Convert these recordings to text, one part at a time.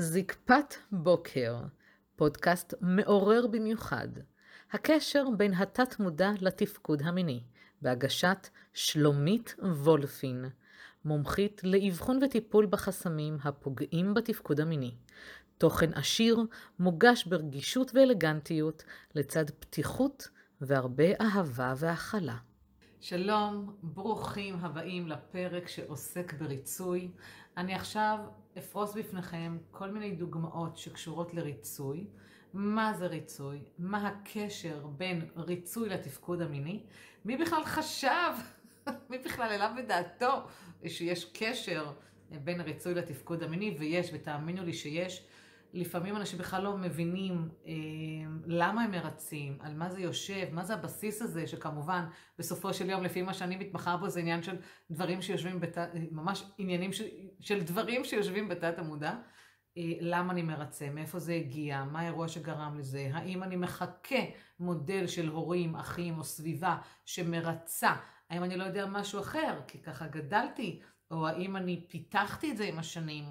זקפת בוקר, פודקאסט מעורר במיוחד. הקשר בין התת-מודע לתפקוד המיני, בהגשת שלומית וולפין, מומחית לאבחון וטיפול בחסמים הפוגעים בתפקוד המיני. תוכן עשיר, מוגש ברגישות ואלגנטיות, לצד פתיחות והרבה אהבה והכלה. שלום, ברוכים הבאים לפרק שעוסק בריצוי. אני עכשיו אפרוס בפניכם כל מיני דוגמאות שקשורות לריצוי. מה זה ריצוי? מה הקשר בין ריצוי לתפקוד המיני? מי בכלל חשב, מי בכלל העלה בדעתו שיש קשר בין ריצוי לתפקוד המיני? ויש, ותאמינו לי שיש. לפעמים אנשים בכלל לא מבינים אה, למה הם מרצים, על מה זה יושב, מה זה הבסיס הזה, שכמובן בסופו של יום, לפי מה שאני מתמחה בו, זה עניין של דברים שיושבים, בת... ממש עניינים ש... של דברים שיושבים בתת המודע. אה, למה אני מרצה, מאיפה זה הגיע, מה האירוע שגרם לזה, האם אני מחכה מודל של הורים, אחים או סביבה שמרצה, האם אני לא יודע משהו אחר, כי ככה גדלתי, או האם אני פיתחתי את זה עם השנים.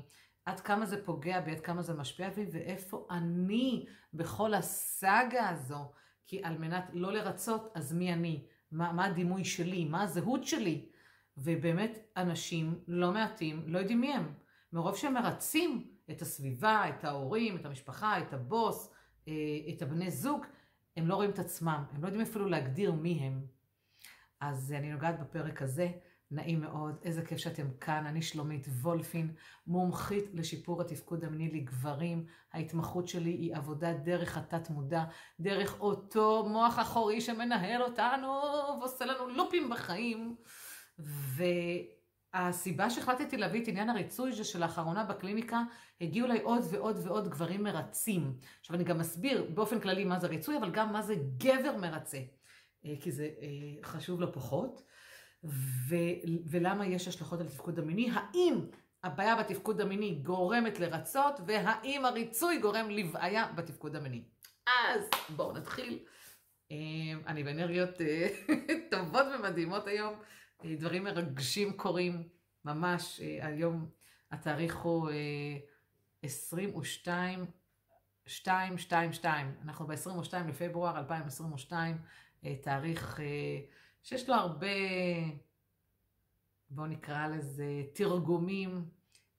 עד כמה זה פוגע בי, עד כמה זה משפיע בי, ואיפה אני בכל הסאגה הזו. כי על מנת לא לרצות, אז מי אני? מה, מה הדימוי שלי? מה הזהות שלי? ובאמת, אנשים לא מעטים לא יודעים מי הם. מרוב שהם מרצים את הסביבה, את ההורים, את המשפחה, את הבוס, אה, את הבני זוג, הם לא רואים את עצמם, הם לא יודעים אפילו להגדיר מי הם. אז אני נוגעת בפרק הזה נעים מאוד, איזה כיף שאתם כאן. אני שלומית וולפין, מומחית לשיפור התפקוד המיני לגברים. ההתמחות שלי היא עבודה דרך התת-מודע, דרך אותו מוח אחורי שמנהל אותנו ועושה לנו לופים בחיים. והסיבה שהחלטתי להביא את עניין הריצוי זה שלאחרונה בקליניקה הגיעו אליי עוד ועוד ועוד גברים מרצים. עכשיו אני גם אסביר באופן כללי מה זה ריצוי, אבל גם מה זה גבר מרצה, אה, כי זה אה, חשוב לא פחות. ו, ולמה יש השלכות על התפקוד המיני, האם הבעיה בתפקוד המיני גורמת לרצות, והאם הריצוי גורם לבעיה בתפקוד המיני. אז בואו נתחיל. אה, אני באנרגיות אה, טובות ומדהימות היום, אה, דברים מרגשים קורים, ממש, היום התאריך הוא 22, 2, 2, 2, אנחנו ב-22 לפברואר 2022, תאריך שיש לו הרבה, בואו נקרא לזה, תרגומים,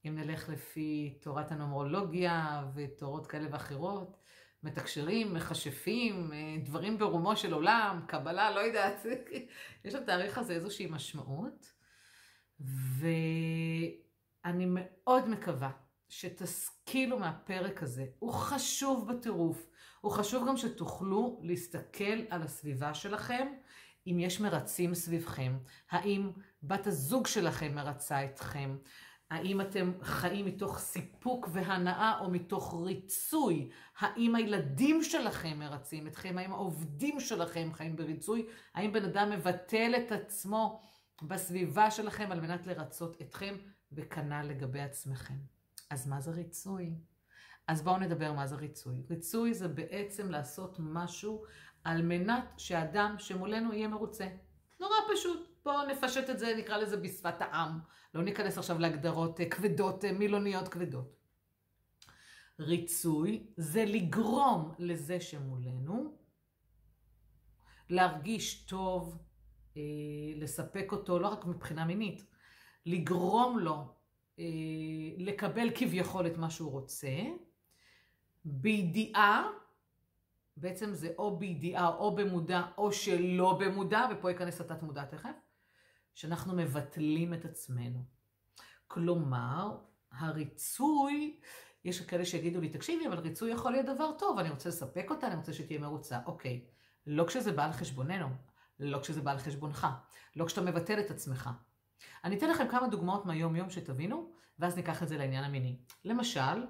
אם נלך לפי תורת הנומרולוגיה ותורות כאלה ואחרות, מתקשרים, מכשפים, דברים ברומו של עולם, קבלה, לא יודעת, יש לתאריך הזה איזושהי משמעות. ואני מאוד מקווה שתשכילו מהפרק הזה. הוא חשוב בטירוף. הוא חשוב גם שתוכלו להסתכל על הסביבה שלכם אם יש מרצים סביבכם, האם בת הזוג שלכם מרצה אתכם, האם אתם חיים מתוך סיפוק והנאה או מתוך ריצוי? האם הילדים שלכם מרצים אתכם? האם העובדים שלכם חיים בריצוי? האם בן אדם מבטל את עצמו בסביבה שלכם על מנת לרצות אתכם? וכנ"ל לגבי עצמכם. אז מה זה ריצוי? אז בואו נדבר מה זה ריצוי. ריצוי זה בעצם לעשות משהו על מנת שהאדם שמולנו יהיה מרוצה. נורא פשוט. בואו נפשט את זה, נקרא לזה בשפת העם. לא ניכנס עכשיו להגדרות אה, כבדות, אה, מילוניות כבדות. ריצוי זה לגרום לזה שמולנו להרגיש טוב, אה, לספק אותו, לא רק מבחינה מינית, לגרום לו לקבל כביכול את מה שהוא רוצה, בידיעה בעצם זה או בידיעה או במודע או שלא במודע, ופה ייכנס התת מודע תכף, שאנחנו מבטלים את עצמנו. כלומר, הריצוי, יש כאלה שיגידו לי, תקשיבי, אבל ריצוי יכול להיות דבר טוב, אני רוצה לספק אותה, אני רוצה שתהיה מרוצה. אוקיי, לא כשזה בא על חשבוננו, לא כשזה בא על חשבונך, לא כשאתה מבטל את עצמך. אני אתן לכם כמה דוגמאות מהיום-יום שתבינו, ואז ניקח את זה לעניין המיני. למשל,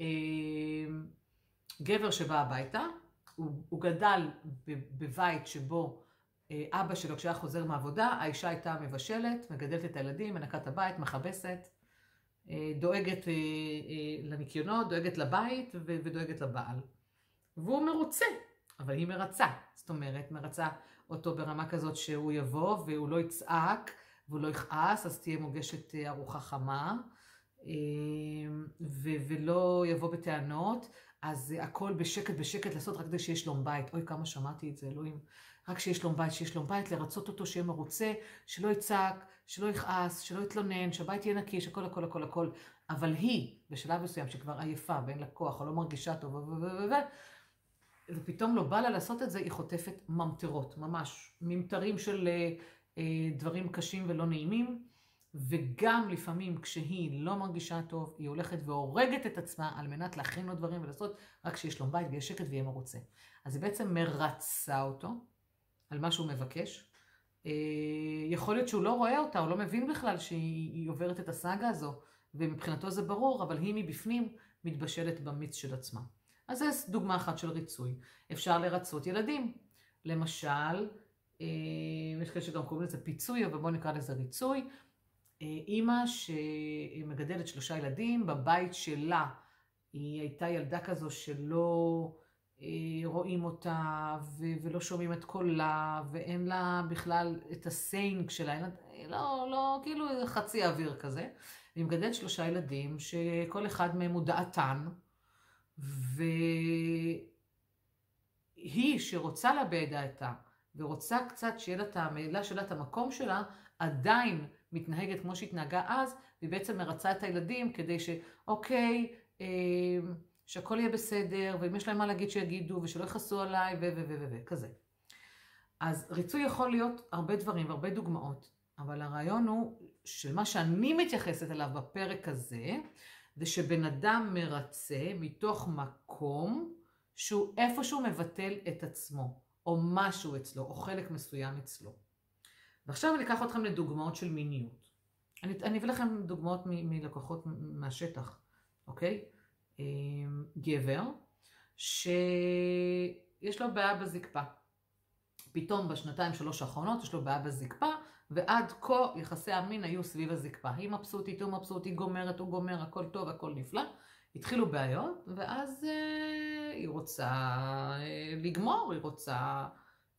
אה, גבר שבא הביתה, הוא, הוא גדל בבית שבו אה, אבא שלו, כשהיה חוזר מעבודה, האישה הייתה מבשלת, מגדלת את הילדים, מנקת הבית, מכבסת, אה, דואגת אה, לניקיונות, דואגת לבית ודואגת לבעל. והוא מרוצה, אבל היא מרצה. זאת אומרת, מרצה אותו ברמה כזאת שהוא יבוא והוא לא יצעק והוא לא יכעס, אז תהיה מוגשת ארוחה חמה. ולא יבוא בטענות, אז הכל בשקט בשקט לעשות רק כדי שיש שלום בית. אוי, כמה שמעתי את זה, אלוהים. רק שיש שלום בית, שיש שלום בית, לרצות אותו, שיהיה מרוצה, שלא יצעק, שלא יכעס, שלא יתלונן, שהבית יהיה נקי, שהכל הכל הכל הכל. אבל היא, בשלב מסוים שכבר עייפה ואין לה כוח או לא מרגישה טוב. ו... ופתאום לא בא לה לעשות את זה, היא חוטפת ממטרות, ממש. ממטרים של אה, אה, דברים קשים ולא נעימים. וגם לפעמים כשהיא לא מרגישה טוב, היא הולכת והורגת את עצמה על מנת להכין לו דברים ולעשות רק כשיש שלום בית ויהיה שקט ויהיה מרוצה. אז היא בעצם מרצה אותו על מה שהוא מבקש. אה, יכול להיות שהוא לא רואה אותה, הוא לא מבין בכלל שהיא עוברת את הסאגה הזו, ומבחינתו זה ברור, אבל היא מבפנים מתבשלת במיץ של עצמה. אז זו דוגמה אחת של ריצוי. אפשר לרצות ילדים. למשל, אה, יש כאלה שגם קוראים לזה פיצוי, אבל בואו נקרא לזה ריצוי. אימא שמגדלת שלושה ילדים, בבית שלה היא הייתה ילדה כזו שלא אה, רואים אותה ולא שומעים את קולה ואין לה בכלל את ה saying שלה, לא, לא, כאילו חצי אוויר כזה. היא מגדלת שלושה ילדים שכל אחד מהם הוא דעתן, והיא שרוצה להביע דעתה ורוצה קצת שיהיה לה את המילה שלה, את המקום שלה, עדיין מתנהגת כמו שהתנהגה אז, והיא בעצם מרצה את הילדים כדי שאוקיי, אה, שהכל יהיה בסדר, ואם יש להם מה להגיד שיגידו, ושלא יכעסו עליי, ו... ו... ו... ו... ו... כזה. אז ריצוי יכול להיות הרבה דברים והרבה דוגמאות, אבל הרעיון הוא שמה שאני מתייחסת אליו בפרק הזה, זה שבן אדם מרצה מתוך מקום שהוא איפשהו מבטל את עצמו, או משהו אצלו, או חלק מסוים אצלו. ועכשיו אני אקח אתכם לדוגמאות של מיניות. אני, אני אביא לכם דוגמאות מ, מלקוחות מהשטח, אוקיי? אמ, גבר שיש לו בעיה בזקפה. פתאום בשנתיים שלוש האחרונות יש לו בעיה בזקפה, ועד כה יחסי המין היו סביב הזקפה. היא מבסוטית, הוא מבסוט, היא גומרת, הוא גומר, הכל טוב, הכל נפלא. התחילו בעיות, ואז אה, היא רוצה אה, לגמור, היא רוצה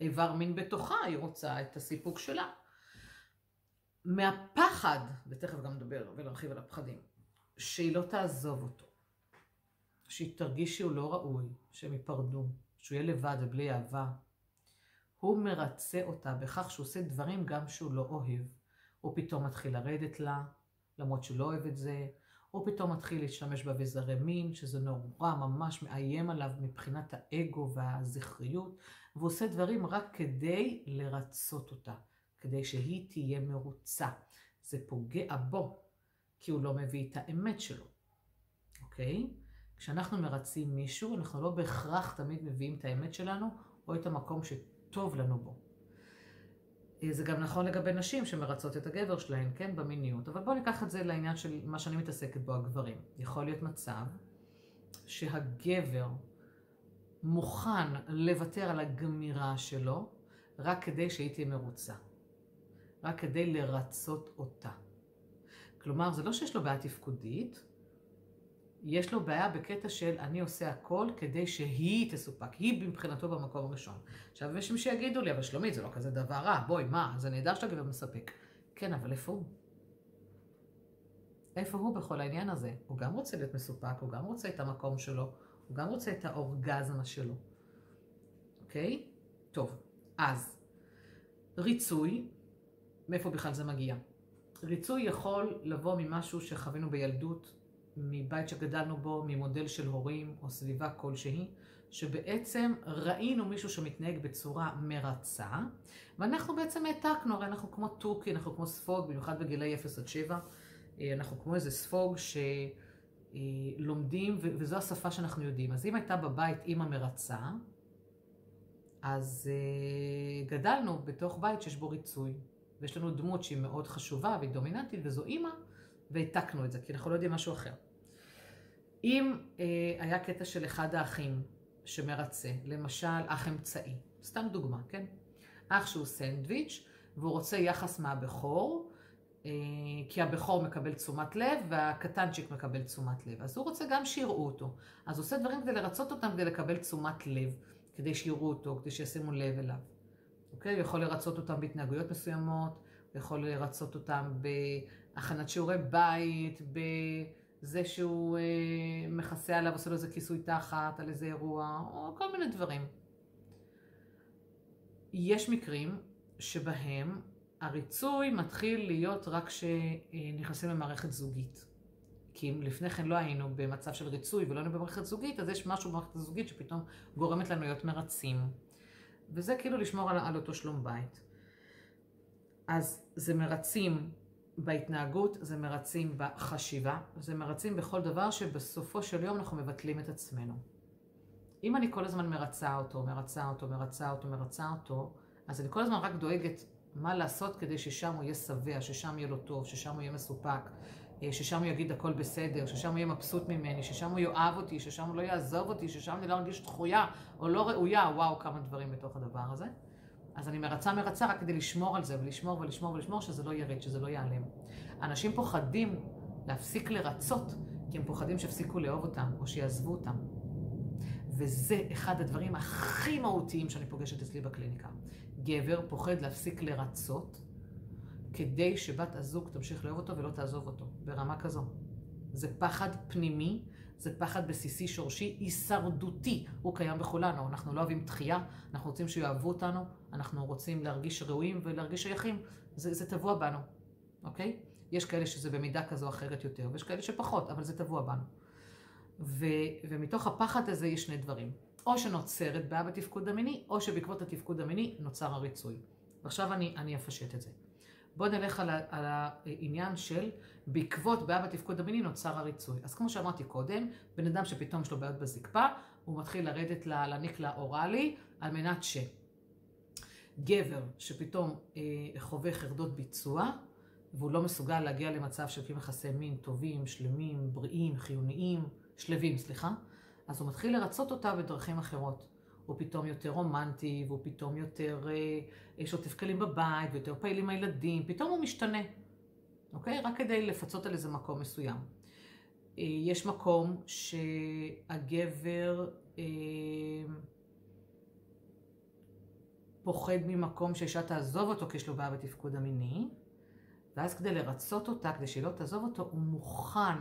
איבר מין בתוכה, היא רוצה את הסיפוק שלה. מהפחד, ותכף גם נדבר ונרחיב על הפחדים, שהיא לא תעזוב אותו, שהיא תרגיש שהוא לא ראוי, שהם ייפרדו, שהוא יהיה לבד ובלי אהבה, הוא מרצה אותה בכך שהוא עושה דברים גם שהוא לא אוהב. הוא פתאום מתחיל לרדת לה, למרות שהוא לא אוהב את זה, הוא פתאום מתחיל להשתמש באביזרי מין, שזה נורא ממש מאיים עליו מבחינת האגו והזכריות, והוא עושה דברים רק כדי לרצות אותה, כדי שהיא תהיה מרוצה. זה פוגע בו, כי הוא לא מביא את האמת שלו, אוקיי? כשאנחנו מרצים מישהו, אנחנו לא בהכרח תמיד מביאים את האמת שלנו, או את המקום שטוב לנו בו. זה גם נכון לגבי נשים שמרצות את הגבר שלהן, כן, במיניות. אבל בואו ניקח את זה לעניין של מה שאני מתעסקת בו, הגברים. יכול להיות מצב שהגבר מוכן לוותר על הגמירה שלו רק כדי שהיא תהיה מרוצה. רק כדי לרצות אותה. כלומר, זה לא שיש לו בעיה תפקודית, יש לו בעיה בקטע של אני עושה הכל כדי שהיא תסופק, היא מבחינתו במקום הראשון. עכשיו יש מי שיגידו לי, אבל שלומית זה לא כזה דבר רע, בואי, מה, זה נהדר שאתה גבר מספק. כן, אבל איפה הוא? איפה הוא בכל העניין הזה? הוא גם רוצה להיות מסופק, הוא גם רוצה את המקום שלו, הוא גם רוצה את האורגזמה שלו. אוקיי? טוב, אז ריצוי, מאיפה בכלל זה מגיע? ריצוי יכול לבוא ממשהו שחווינו בילדות, מבית שגדלנו בו, ממודל של הורים או סביבה כלשהי, שבעצם ראינו מישהו שמתנהג בצורה מרצה, ואנחנו בעצם העתקנו, הרי אנחנו כמו תוכי, אנחנו כמו ספוג, במיוחד בגילאי 0 עד 7, אה, אנחנו כמו איזה ספוג שלומדים, וזו השפה שאנחנו יודעים. אז אם הייתה בבית אימא מרצה, אז אה, גדלנו בתוך בית שיש בו ריצוי, ויש לנו דמות שהיא מאוד חשובה והיא דומיננטית, וזו אימא, והעתקנו את זה, כי אנחנו לא יודעים משהו אחר. אם אה, היה קטע של אחד האחים שמרצה, למשל אח אמצעי, סתם דוגמה, כן? אח שהוא סנדוויץ' והוא רוצה יחס מהבכור, אה, כי הבכור מקבל תשומת לב והקטנצ'יק מקבל תשומת לב. אז הוא רוצה גם שיראו אותו. אז הוא עושה דברים כדי לרצות אותם, כדי לקבל תשומת לב, כדי שיראו אותו, כדי שישימו לב אליו. אוקיי? הוא יכול לרצות אותם בהתנהגויות מסוימות, יכול לרצות אותם בהכנת שיעורי בית, בזה שהוא אה, מכסה עליו, עושה לו איזה כיסוי תחת על איזה אירוע, או כל מיני דברים. יש מקרים שבהם הריצוי מתחיל להיות רק כשנכנסים למערכת זוגית. כי אם לפני כן לא היינו במצב של ריצוי ולא היינו במערכת זוגית, אז יש משהו במערכת הזוגית שפתאום גורמת לנו להיות מרצים. וזה כאילו לשמור על, על אותו שלום בית. אז זה מרצים בהתנהגות, זה מרצים בחשיבה, זה מרצים בכל דבר שבסופו של יום אנחנו מבטלים את עצמנו. אם אני כל הזמן מרצה אותו, מרצה אותו, מרצה אותו, מרצה אותו, אז אני כל הזמן רק דואגת מה לעשות כדי ששם הוא יהיה שבע, ששם יהיה לו טוב, ששם הוא יהיה מסופק, ששם הוא יגיד הכל בסדר, ששם הוא יהיה מבסוט ממני, ששם הוא יאהב אותי, ששם הוא לא יעזוב אותי, ששם אני לא ארגיש דחויה או לא ראויה, וואו, כמה דברים בתוך הדבר הזה. אז אני מרצה מרצה רק כדי לשמור על זה, ולשמור ולשמור ולשמור, שזה לא ירד, שזה לא ייעלם. אנשים פוחדים להפסיק לרצות, כי הם פוחדים שיפסיקו לאהוב אותם, או שיעזבו אותם. וזה אחד הדברים הכי מהותיים שאני פוגשת אצלי בקליניקה. גבר פוחד להפסיק לרצות, כדי שבת הזוג תמשיך לאהוב אותו ולא תעזוב אותו, ברמה כזו. זה פחד פנימי, זה פחד בסיסי, שורשי, הישרדותי. הוא קיים בכולנו. אנחנו לא אוהבים דחייה, אנחנו רוצים שיאהבו אותנו, אנחנו רוצים להרגיש ראויים ולהרגיש שייכים. זה, זה טבוע בנו, אוקיי? יש כאלה שזה במידה כזו או אחרת יותר, ויש כאלה שפחות, אבל זה טבוע בנו. ו, ומתוך הפחד הזה יש שני דברים. או שנוצרת בעיה בתפקוד המיני, או שבעקבות התפקוד המיני נוצר הריצוי. ועכשיו אני, אני אפשט את זה. בואו נלך על, על העניין של בעקבות בעיה בתפקוד המיני נוצר הריצוי. אז כמו שאמרתי קודם, בן אדם שפתאום יש לו בעיות בזקפה, הוא מתחיל לרדת לניקלה אוראלי, על מנת שגבר שפתאום אה, חווה חרדות ביצוע, והוא לא מסוגל להגיע למצב של יחסי מין טובים, שלמים, בריאים, חיוניים, שלווים, סליחה, אז הוא מתחיל לרצות אותה בדרכים אחרות. הוא פתאום יותר רומנטי, והוא פתאום יותר אה, שוטף כלים בבית, ויותר פעיל עם הילדים, פתאום הוא משתנה, אוקיי? רק כדי לפצות על איזה מקום מסוים. אה, יש מקום שהגבר אה, פוחד ממקום שאישה תעזוב אותו כי יש לו בעיה בתפקוד המיני, ואז כדי לרצות אותה, כדי שהיא לא תעזוב אותו, הוא מוכן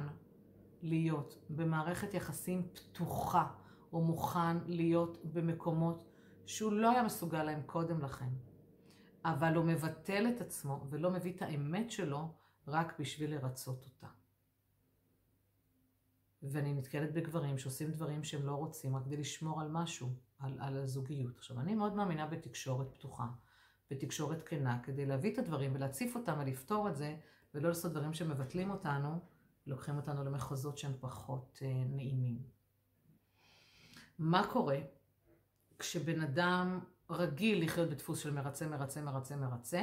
להיות במערכת יחסים פתוחה. הוא מוכן להיות במקומות שהוא לא היה מסוגל להם קודם לכן. אבל הוא מבטל את עצמו ולא מביא את האמת שלו רק בשביל לרצות אותה. ואני נתקלת בגברים שעושים דברים שהם לא רוצים רק כדי לשמור על משהו, על, על הזוגיות. עכשיו, אני מאוד מאמינה בתקשורת פתוחה, בתקשורת כנה, כדי להביא את הדברים ולהציף אותם ולפתור את זה, ולא לעשות דברים שמבטלים אותנו, לוקחים אותנו למחוזות שהם פחות אה, נעימים. מה קורה כשבן אדם רגיל לחיות בדפוס של מרצה, מרצה, מרצה, מרצה,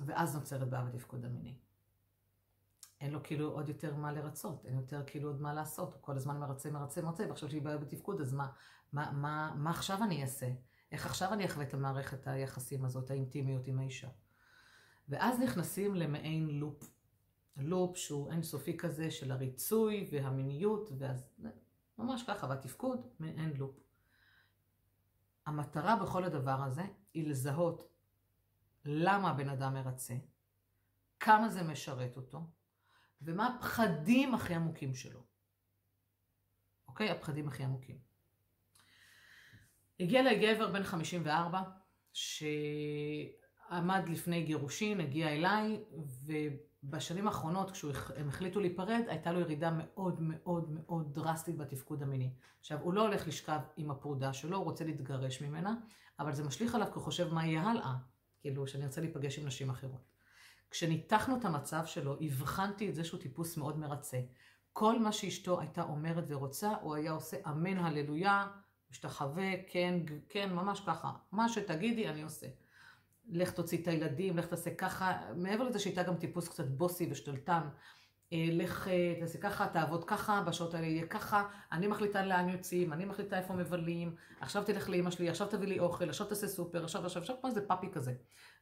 ואז נוצרת בעיה בתפקוד המיני. אין לו כאילו עוד יותר מה לרצות, אין יותר כאילו עוד מה לעשות, הוא כל הזמן מרצה, מרצה, מרצה, ועכשיו שהיא בעיה בתפקוד, אז מה, מה, מה, מה עכשיו אני אעשה? איך עכשיו אני אחווה את המערכת היחסים הזאת, האינטימיות עם האישה? ואז נכנסים למעין לופ, לופ שהוא אינסופי כזה של הריצוי והמיניות, ואז ממש ככה, והתפקוד מעין לופ. המטרה בכל הדבר הזה היא לזהות למה הבן אדם מרצה, כמה זה משרת אותו, ומה הפחדים הכי עמוקים שלו. אוקיי? הפחדים הכי עמוקים. הגיע אליי גבר בן 54, שעמד לפני גירושין, הגיע אליי, ו... בשנים האחרונות, כשהם החליטו להיפרד, הייתה לו ירידה מאוד מאוד מאוד דרסטית בתפקוד המיני. עכשיו, הוא לא הולך לשכב עם הפרודה שלו, הוא רוצה להתגרש ממנה, אבל זה משליך עליו כי הוא חושב מה יהיה הלאה, כאילו, שאני רוצה להיפגש עם נשים אחרות. כשניתחנו את המצב שלו, הבחנתי את זה שהוא טיפוס מאוד מרצה. כל מה שאשתו הייתה אומרת ורוצה, הוא היה עושה אמן הללויה, משתחווה, כן, כן, ממש ככה. מה שתגידי, אני עושה. לך תוציא את הילדים, לך תעשה ככה, מעבר לזה שהייתה גם טיפוס קצת בוסי ושתלטן, אה, לך אה, תעשה ככה, תעבוד ככה, בשעות האלה יהיה ככה, אני מחליטה לאן יוצאים, אני מחליטה איפה מבלים, עכשיו תלך לאמא שלי, עכשיו תביא לי אוכל, עכשיו תעשה סופר, עכשיו, עכשיו, עכשיו, כמו איזה פאפי כזה.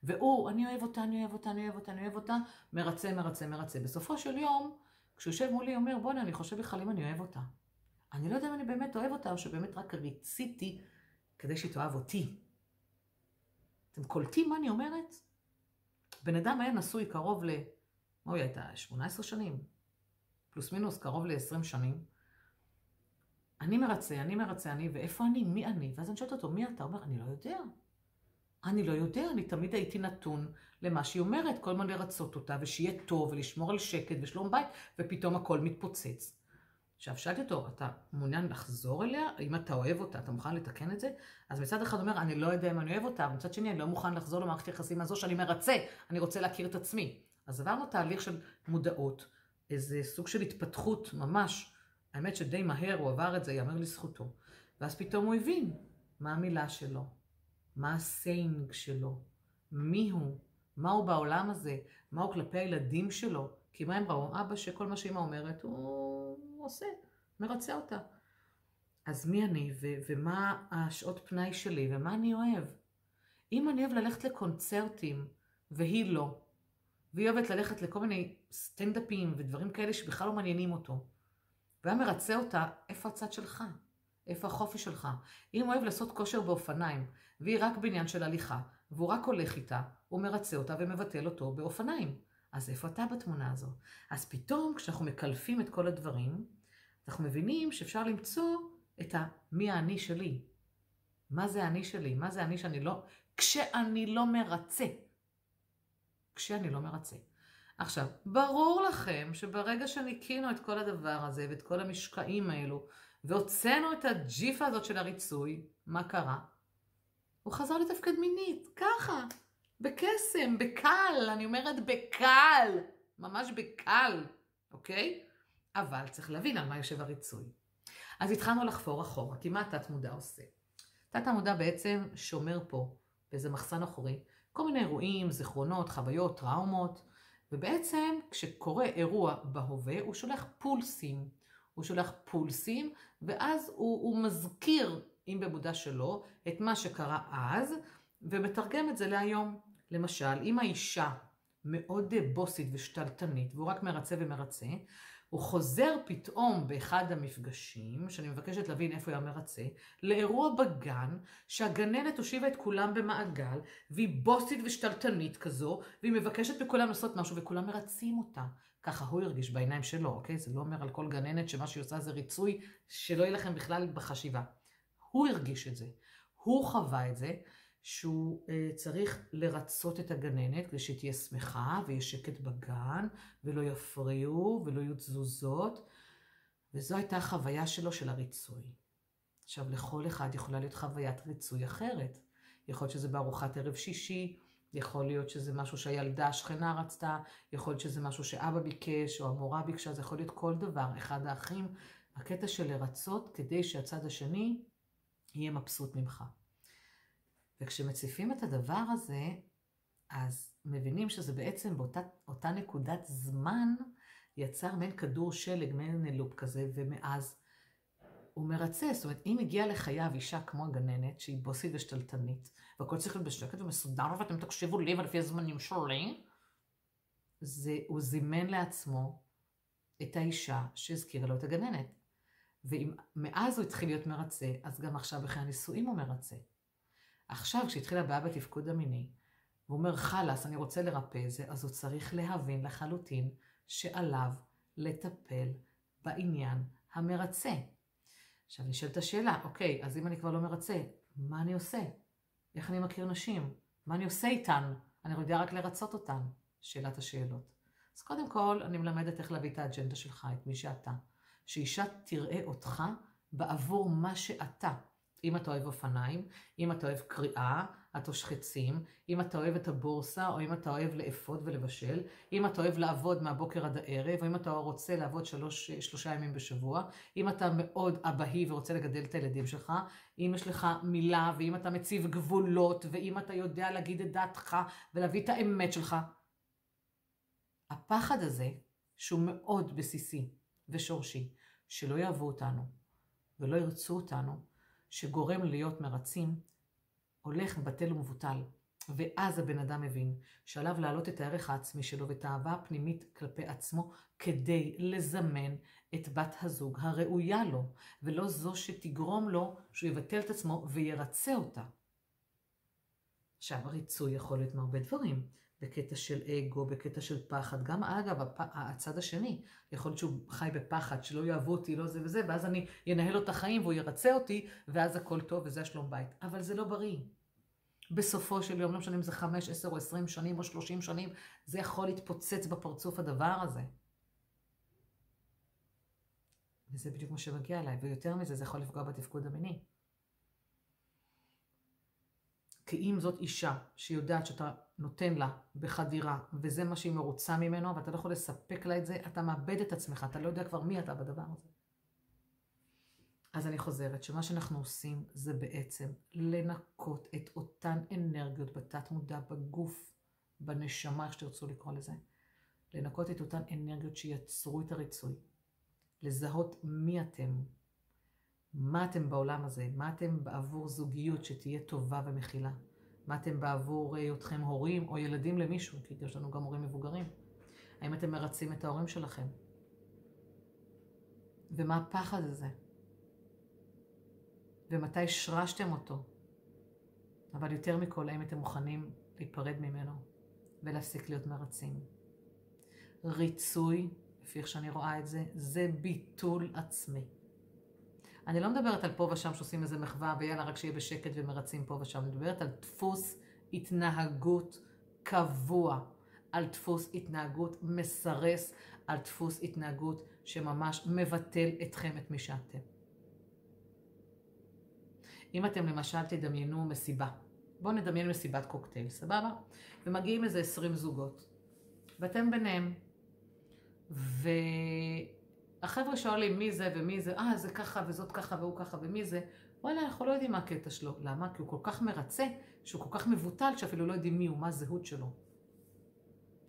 והוא, אני אוהב אותה, אני אוהב אותה, אני אוהב אותה, אני אוהב אותה, מרצה, מרצה, מרצה. בסופו של יום, כשהוא יושב מולי, אומר, בוא'נה, אני חושב בכלל אם אני אוהב אותה. אני לא יודע אם אני באמת אוהב אותה, או שבאמת רק ריציתי כדי שהיא תאהב אותי. אתם קולטים מה אני אומרת? בן אדם היה נשוי קרוב ל... מה הוא הייתה? 18 שנים? פלוס מינוס, קרוב ל-20 שנים. אני מרצה, אני מרצה, אני, ואיפה אני? מי אני? ואז אני שואלת אותו, מי אתה? אומר, אני לא יודע. אני לא יודע, אני תמיד הייתי נתון למה שהיא אומרת, כל הזמן לרצות אותה, ושיהיה טוב, ולשמור על שקט ושלום בית, ופתאום הכל מתפוצץ. עכשיו, שאלתי אותו, אתה מעוניין לחזור אליה? אם אתה אוהב אותה, אתה מוכן לתקן את זה? אז מצד אחד אומר, אני לא יודע אם אני אוהב אותה, ומצד שני, אני לא מוכן לחזור למערכת יחסים הזו שאני מרצה, אני רוצה להכיר את עצמי. אז עברנו תהליך של מודעות, איזה סוג של התפתחות ממש. האמת שדי מהר הוא עבר את זה, יאמר לזכותו. ואז פתאום הוא הבין מה המילה שלו, מה ה saying שלו, מי הוא, מה הוא בעולם הזה, מה הוא כלפי הילדים שלו. כי מה הם ראו? אבא שכל מה שאמא אומרת, הוא עושה, מרצה אותה. אז מי אני, ו- ומה השעות פנאי שלי, ומה אני אוהב? אם אני אוהב ללכת לקונצרטים, והיא לא, והיא אוהבת ללכת לכל מיני סטנדאפים ודברים כאלה שבכלל לא מעניינים אותו, והיה מרצה אותה, איפה הצד שלך? איפה החופש שלך? אם הוא אוהב לעשות כושר באופניים, והיא רק בעניין של הליכה, והוא רק הולך איתה, הוא מרצה אותה ומבטל אותו באופניים. אז איפה אתה בתמונה הזו? אז פתאום, כשאנחנו מקלפים את כל הדברים, אנחנו מבינים שאפשר למצוא את המי האני שלי. מה זה האני שלי? מה זה האני שאני לא... כשאני לא מרצה. כשאני לא מרצה. עכשיו, ברור לכם שברגע שניקינו את כל הדבר הזה ואת כל המשקעים האלו, והוצאנו את הג'יפה הזאת של הריצוי, מה קרה? הוא חזר לתפקד מינית, ככה, בקסם, בקל, אני אומרת בקל, ממש בקל, אוקיי? אבל צריך להבין על מה יושב הריצוי. אז התחלנו לחפור אחורה, כי מה התת מודע עושה? תת המודע בעצם שומר פה, באיזה מחסן אחורי, כל מיני אירועים, זיכרונות, חוויות, טראומות, ובעצם כשקורה אירוע בהווה, הוא שולח פולסים. הוא שולח פולסים, ואז הוא, הוא מזכיר, אם במודע שלו, את מה שקרה אז, ומתרגם את זה להיום. למשל, אם האישה מאוד בוסית ושתלטנית, והוא רק מרצה ומרצה, הוא חוזר פתאום באחד המפגשים, שאני מבקשת להבין איפה היה מרצה, לאירוע בגן, שהגננת הושיבה את כולם במעגל, והיא בוסית ושתלטנית כזו, והיא מבקשת מכולם לעשות משהו, וכולם מרצים אותה. ככה הוא הרגיש בעיניים שלו, אוקיי? זה לא אומר על כל גננת שמה שהיא עושה זה ריצוי, שלא יהיה לכם בכלל בחשיבה. הוא הרגיש את זה. הוא חווה את זה. שהוא אה, צריך לרצות את הגננת כדי תהיה שמחה ויהיה שקט בגן ולא יפריעו ולא יהיו תזוזות. וזו הייתה החוויה שלו של הריצוי. עכשיו, לכל אחד יכולה להיות חוויית ריצוי אחרת. יכול להיות שזה בארוחת ערב שישי, יכול להיות שזה משהו שהילדה השכנה רצתה, יכול להיות שזה משהו שאבא ביקש או המורה ביקשה, זה יכול להיות כל דבר. אחד האחים, הקטע של לרצות כדי שהצד השני יהיה מבסוט ממך. וכשמציפים את הדבר הזה, אז מבינים שזה בעצם באותה נקודת זמן יצר מעין כדור שלג, מעין לופ כזה, ומאז הוא מרצה. זאת אומרת, אם הגיעה לחייו אישה כמו הגננת, שהיא בוסית ושתלטנית, והכל צריך להיות בשקט ומסודר, ואתם תקשיבו לי ולפי הזמנים שלי, זה, הוא זימן לעצמו את האישה שהזכירה לו את הגננת. ואם מאז הוא התחיל להיות מרצה, אז גם עכשיו בחיי הנישואים הוא מרצה. עכשיו, כשהתחילה הבעיה בתפקוד המיני, והוא אומר, חלאס, אני רוצה לרפא את זה, אז הוא צריך להבין לחלוטין שעליו לטפל בעניין המרצה. עכשיו נשאלת השאלה, אוקיי, אז אם אני כבר לא מרצה, מה אני עושה? איך אני מכיר נשים? מה אני עושה איתן? אני יודע רק לרצות אותן. שאלת השאלות. אז קודם כל, אני מלמדת איך להביא את האג'נדה שלך, את מי שאתה. שאישה תראה אותך בעבור מה שאתה. אם אתה אוהב אופניים, אם אתה אוהב קריאה, או חצים, אם אתה אוהב את הבורסה, או אם אתה אוהב לאפות ולבשל, אם אתה אוהב לעבוד מהבוקר עד הערב, או אם אתה רוצה לעבוד שלוש, שלושה ימים בשבוע, אם אתה מאוד אבהי ורוצה לגדל את הילדים שלך, אם יש לך מילה, ואם אתה מציב גבולות, ואם אתה יודע להגיד את דעתך ולהביא את האמת שלך. הפחד הזה, שהוא מאוד בסיסי ושורשי, שלא יאהבו אותנו ולא ירצו אותנו, שגורם להיות מרצים, הולך בטל ומבוטל. ואז הבן אדם מבין שעליו להעלות את הערך העצמי שלו ואת האהבה הפנימית כלפי עצמו כדי לזמן את בת הזוג הראויה לו, ולא זו שתגרום לו שהוא יבטל את עצמו וירצה אותה. עכשיו, הריצוי יכול להיות מהרבה דברים. בקטע של אגו, בקטע של פחד. גם אגב, הפ... הצד השני, יכול להיות שהוא חי בפחד, שלא יאהבו אותי, לא זה וזה, ואז אני אנהל לו את החיים והוא ירצה אותי, ואז הכל טוב וזה השלום בית. אבל זה לא בריא. בסופו של יום, לא משנה אם זה 5, 10 או 20 שנים או 30 שנים, זה יכול להתפוצץ בפרצוף הדבר הזה. וזה בדיוק מה שמגיע אליי, ויותר מזה, זה יכול לפגוע בתפקוד המיני. כי אם זאת אישה שיודעת שאתה נותן לה בחדירה, וזה מה שהיא מרוצה ממנו, ואתה לא יכול לספק לה את זה, אתה מאבד את עצמך, אתה לא יודע כבר מי אתה בדבר הזה. אז אני חוזרת, שמה שאנחנו עושים זה בעצם לנקות את אותן אנרגיות בתת מודע, בגוף, בנשמה, איך שתרצו לקרוא לזה. לנקות את אותן אנרגיות שיצרו את הריצוי. לזהות מי אתם, מה אתם בעולם הזה, מה אתם בעבור זוגיות שתהיה טובה ומכילה. מה אתם בעבור היותכם הורים או ילדים למישהו, כי יש לנו גם הורים מבוגרים. האם אתם מרצים את ההורים שלכם? ומה הפחד הזה? ומתי השרשתם אותו? אבל יותר מכל, האם אתם מוכנים להיפרד ממנו ולהפסיק להיות מרצים? ריצוי, לפי איך שאני רואה את זה, זה ביטול עצמי. אני לא מדברת על פה ושם שעושים איזה מחווה ויאללה רק שיהיה בשקט ומרצים פה ושם, אני מדברת על דפוס התנהגות קבוע, על דפוס התנהגות מסרס, על דפוס התנהגות שממש מבטל אתכם, את מי שאתם. אם אתם למשל תדמיינו מסיבה, בואו נדמיין מסיבת קוקטייל, סבבה? ומגיעים איזה 20 זוגות, ואתם ביניהם, ו... החבר'ה שואלים מי זה ומי זה, אה, זה ככה וזאת ככה והוא ככה ומי זה, וואלה, אנחנו לא יודעים מה הקטע שלו. למה? כי הוא כל כך מרצה, שהוא כל כך מבוטל, שאפילו לא יודעים מי הוא, מה הזהות שלו.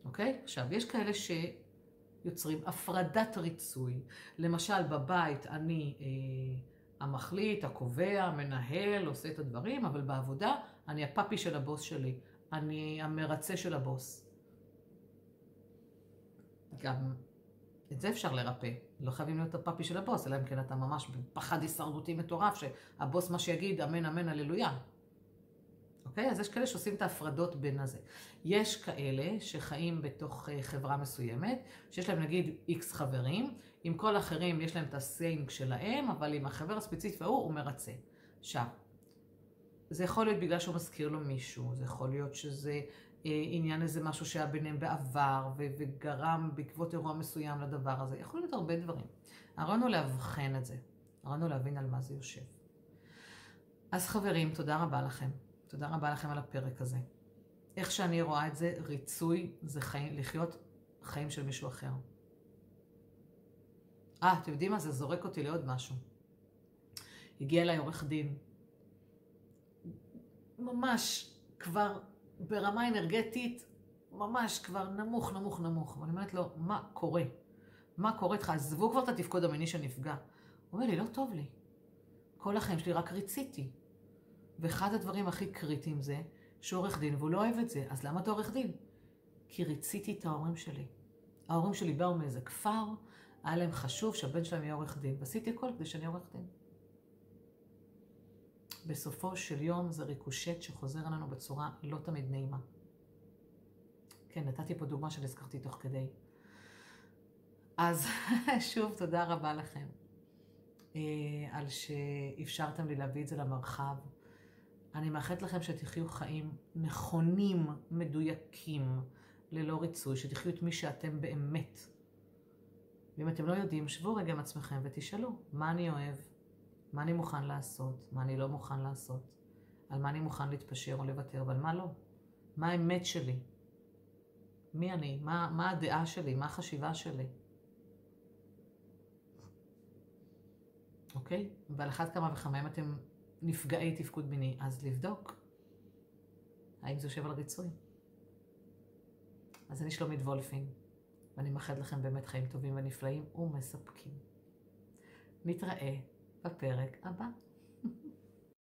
אוקיי? עכשיו, יש כאלה שיוצרים הפרדת ריצוי. למשל, בבית אני אה, המחליט, הקובע, המנהל, עושה את הדברים, אבל בעבודה אני הפאפי של הבוס שלי. אני המרצה של הבוס. גם את זה אפשר לרפא. לא חייבים להיות הפאפי של הבוס, אלא אם כן אתה ממש בפחד הישרדותי מטורף, שהבוס מה שיגיד, אמן אמן הללויה. אוקיי? אז יש כאלה שעושים את ההפרדות בין הזה. יש כאלה שחיים בתוך אה, חברה מסוימת, שיש להם נגיד איקס חברים, עם כל האחרים יש להם את ה saying שלהם, אבל עם החבר הספציפי ההוא הוא מרצה. עכשיו, זה יכול להיות בגלל שהוא מזכיר לו מישהו, זה יכול להיות שזה עניין איזה משהו שהיה ביניהם בעבר וגרם בעקבות אירוע מסוים לדבר הזה. יכול להיות הרבה דברים. הרעיון הוא לאבחן את זה. הרעיון הוא להבין על מה זה יושב. אז חברים, תודה רבה לכם. תודה רבה לכם על הפרק הזה. איך שאני רואה את זה, ריצוי זה חיים, לחיות חיים של מישהו אחר. אה, אתם יודעים מה? זה זורק אותי לעוד משהו. הגיע אליי עורך דין. ממש כבר ברמה אנרגטית ממש כבר נמוך, נמוך, נמוך. ואני אומרת לו, מה קורה? מה קורה איתך? עזבו כבר את התפקוד המיני שנפגע. הוא אומר לי, לא טוב לי. כל החיים שלי רק ריציתי. ואחד הדברים הכי קריטיים זה שהוא עורך דין והוא לא אוהב את זה. אז למה אתה עורך דין? כי ריציתי את ההורים שלי. ההורים שלי באו מאיזה כפר, היה להם חשוב שהבן שלהם יהיה עורך דין, ועשיתי הכל כדי שאני עורך דין. בסופו של יום זה ריקושט שחוזר עלינו בצורה לא תמיד נעימה. כן, נתתי פה דוגמה שנזכרתי תוך כדי. אז שוב, תודה רבה לכם אה, על שאפשרתם לי להביא את זה למרחב. אני מאחלת לכם שתחיו חיים נכונים, מדויקים, ללא ריצוי, שתחיו את מי שאתם באמת. ואם אתם לא יודעים, שבו רגע עם עצמכם ותשאלו, מה אני אוהב? מה אני מוכן לעשות, מה אני לא מוכן לעשות, על מה אני מוכן להתפשר או לוותר ועל מה לא. מה האמת שלי? מי אני? מה, מה הדעה שלי? מה החשיבה שלי? אוקיי? ועל אחת כמה וכמה אם אתם נפגעי תפקוד מיני, אז לבדוק האם זה יושב על ריצוי. אז אני שלומית וולפין, ואני מאחלת לכם באמת חיים טובים ונפלאים ומספקים. נתראה בפרק הבא.